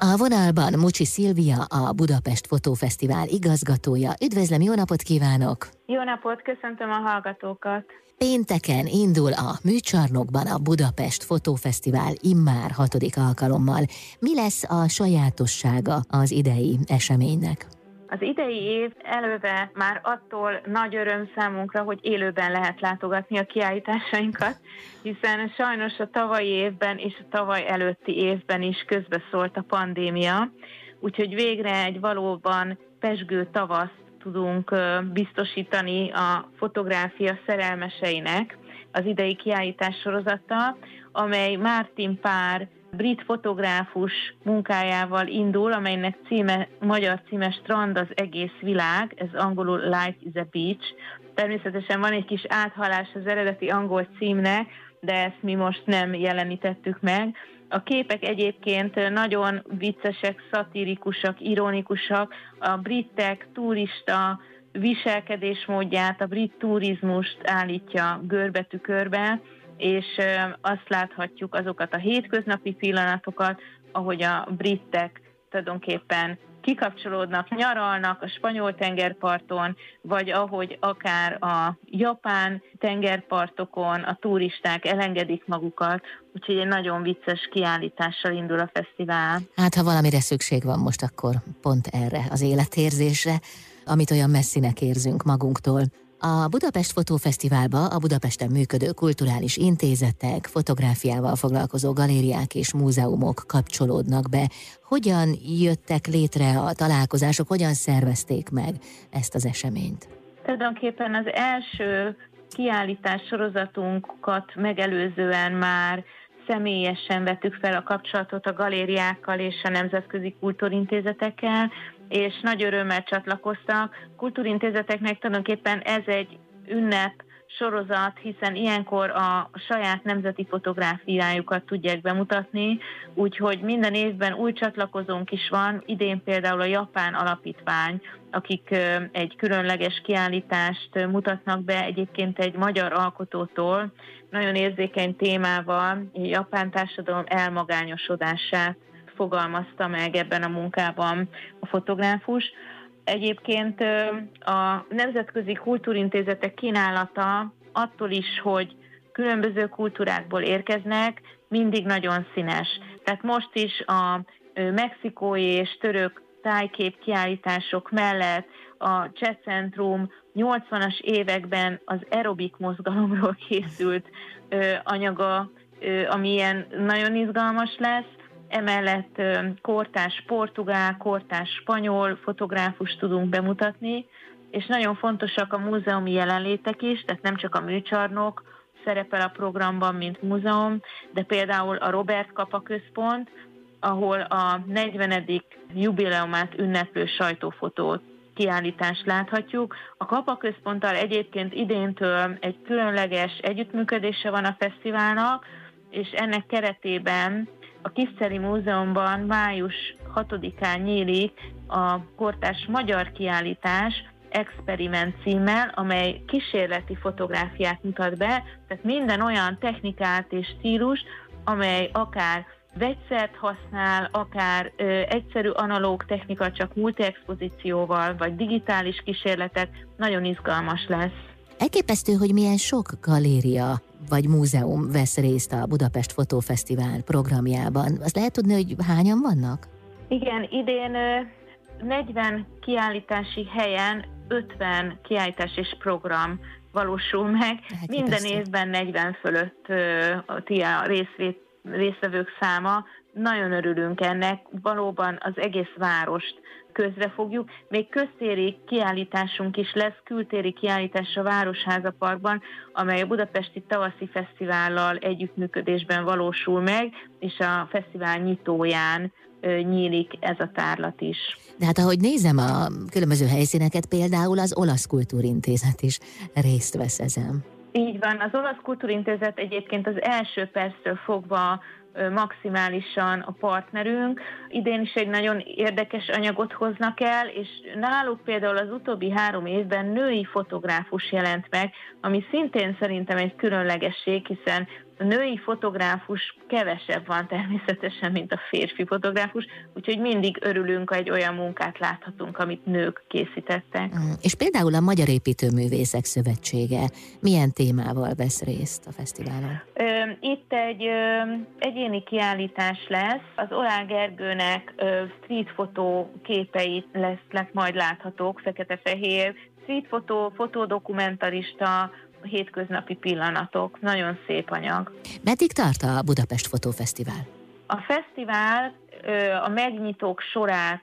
A vonalban Mucsi Szilvia, a Budapest Fotófesztivál igazgatója. Üdvözlöm, jó napot kívánok! Jó napot, köszöntöm a hallgatókat! Pénteken indul a műcsarnokban a Budapest Fotófesztivál immár hatodik alkalommal. Mi lesz a sajátossága az idei eseménynek? Az idei év előve már attól nagy öröm számunkra, hogy élőben lehet látogatni a kiállításainkat, hiszen sajnos a tavalyi évben és a tavaly előtti évben is közbeszólt a pandémia, úgyhogy végre egy valóban pesgő tavaszt tudunk biztosítani a fotográfia szerelmeseinek az idei kiállítás sorozata, amely Mártin Pár brit fotográfus munkájával indul, amelynek címe, magyar címe Strand az egész világ, ez angolul Life is a Beach. Természetesen van egy kis áthalás az eredeti angol címnek, de ezt mi most nem jelenítettük meg. A képek egyébként nagyon viccesek, szatirikusak, ironikusak. A britek turista viselkedésmódját, a brit turizmust állítja görbetükörbe, és azt láthatjuk azokat a hétköznapi pillanatokat, ahogy a britek tulajdonképpen kikapcsolódnak, nyaralnak a spanyol tengerparton, vagy ahogy akár a japán tengerpartokon a turisták elengedik magukat, úgyhogy egy nagyon vicces kiállítással indul a fesztivál. Hát, ha valamire szükség van most, akkor pont erre, az életérzésre, amit olyan messzinek érzünk magunktól. A Budapest Fotófesztiválba a Budapesten működő kulturális intézetek, fotográfiával foglalkozó galériák és múzeumok kapcsolódnak be. Hogyan jöttek létre a találkozások, hogyan szervezték meg ezt az eseményt? Tulajdonképpen az első kiállítás sorozatunkat megelőzően már személyesen vettük fel a kapcsolatot a galériákkal és a nemzetközi kultúrintézetekkel, és nagy örömmel csatlakoztak. Kultúrintézeteknek tulajdonképpen ez egy ünnep sorozat, hiszen ilyenkor a saját nemzeti fotográfiájukat tudják bemutatni, úgyhogy minden évben új csatlakozónk is van, idén például a Japán Alapítvány, akik egy különleges kiállítást mutatnak be egyébként egy magyar alkotótól, nagyon érzékeny témával, japán társadalom elmagányosodását fogalmazta meg ebben a munkában a fotográfus. Egyébként a Nemzetközi Kultúrintézetek kínálata attól is, hogy különböző kultúrákból érkeznek, mindig nagyon színes. Tehát most is a mexikói és török tájkép kiállítások mellett a Cseh Centrum 80-as években az aerobik mozgalomról készült anyaga, ami ilyen nagyon izgalmas lesz, emellett kortás portugál, kortás spanyol fotográfus tudunk bemutatni, és nagyon fontosak a múzeumi jelenlétek is, tehát nem csak a műcsarnok szerepel a programban, mint múzeum, de például a Robert Kapa Központ, ahol a 40. jubileumát ünneplő sajtófotót kiállítást láthatjuk. A Kapa Központtal egyébként idéntől egy különleges együttműködése van a fesztiválnak, és ennek keretében a Kiszeri Múzeumban május 6-án nyílik a kortás magyar kiállítás, Experiment címmel, amely kísérleti fotográfiát mutat be, tehát minden olyan technikát és stílus, amely akár vegyszert használ, akár ö, egyszerű analóg technika csak multiexpozícióval, vagy digitális kísérletek, nagyon izgalmas lesz. Elképesztő, hogy milyen sok galéria vagy múzeum vesz részt a Budapest Fotófesztivál programjában. Azt lehet tudni, hogy hányan vannak? Igen, idén 40 kiállítási helyen 50 kiállítás és program valósul meg. Elképesztő. Minden évben 40 fölött a részvét, résztvevők száma. Nagyon örülünk ennek. Valóban az egész várost közre fogjuk. Még köztéri kiállításunk is lesz, kültéri kiállítás a Városháza Parkban, amely a Budapesti Tavaszi Fesztivállal együttműködésben valósul meg, és a fesztivál nyitóján nyílik ez a tárlat is. De hát ahogy nézem a különböző helyszíneket, például az Olasz Kultúrintézet is részt vesz ezen. Így van, az Olasz Kultúrintézet egyébként az első perctől fogva maximálisan a partnerünk. Idén is egy nagyon érdekes anyagot hoznak el, és náluk például az utóbbi három évben női fotográfus jelent meg, ami szintén szerintem egy különlegesség, hiszen női fotográfus kevesebb van természetesen, mint a férfi fotográfus, úgyhogy mindig örülünk, hogy egy olyan munkát láthatunk, amit nők készítettek. Mm. És például a Magyar Építőművészek Szövetsége milyen témával vesz részt a fesztiválon? Itt egy egyéni kiállítás lesz. Az Olá Gergőnek street fotó képeit lesznek majd láthatók, fekete-fehér, street fotó, fotódokumentarista, hétköznapi pillanatok. Nagyon szép anyag. Meddig tart a Budapest Fotófesztivál? A fesztivál a megnyitók sorát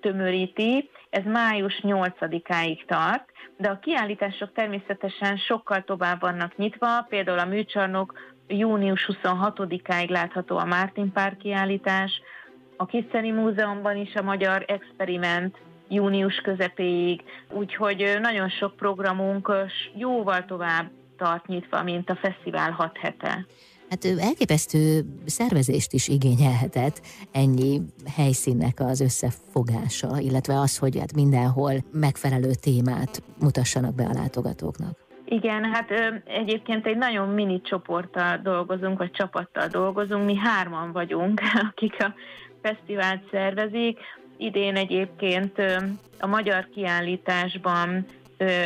tömöríti, ez május 8-áig tart, de a kiállítások természetesen sokkal tovább vannak nyitva, például a műcsarnok június 26-áig látható a Mártin Pár kiállítás, a Kiszeni Múzeumban is a Magyar Experiment június közepéig, úgyhogy nagyon sok programunk jóval tovább tart nyitva, mint a fesztivál hat hete. Hát elképesztő szervezést is igényelhetett ennyi helyszínnek az összefogása, illetve az, hogy hát mindenhol megfelelő témát mutassanak be a látogatóknak. Igen, hát ö, egyébként egy nagyon mini csoporttal dolgozunk, vagy csapattal dolgozunk, mi hárman vagyunk, akik a fesztivált szervezik. Idén egyébként a magyar kiállításban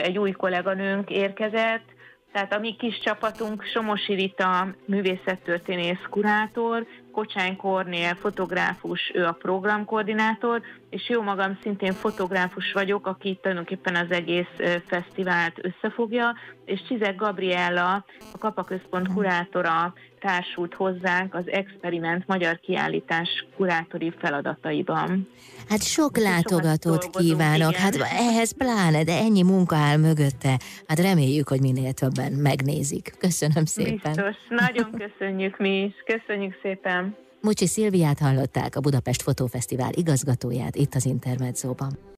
egy új kolléganőnk érkezett, tehát a mi kis csapatunk Somosi Rita művészettörténész kurátor, Kocsány Kornél fotográfus, ő a programkoordinátor, és jó magam szintén fotográfus vagyok, aki tulajdonképpen az egész fesztivált összefogja, és Csizek Gabriella, a Kapaközpont kurátora társult hozzánk az Experiment magyar kiállítás kurátori feladataiban. Hát sok látogatót kívánok, igen. hát ehhez pláne, de ennyi munka áll mögötte. Hát reméljük, hogy minél többen megnézik. Köszönöm szépen. Biztos, nagyon köszönjük mi is, köszönjük szépen. Mucsi Szilviát hallották, a Budapest Fotófesztivál igazgatóját itt az Intermedzóban.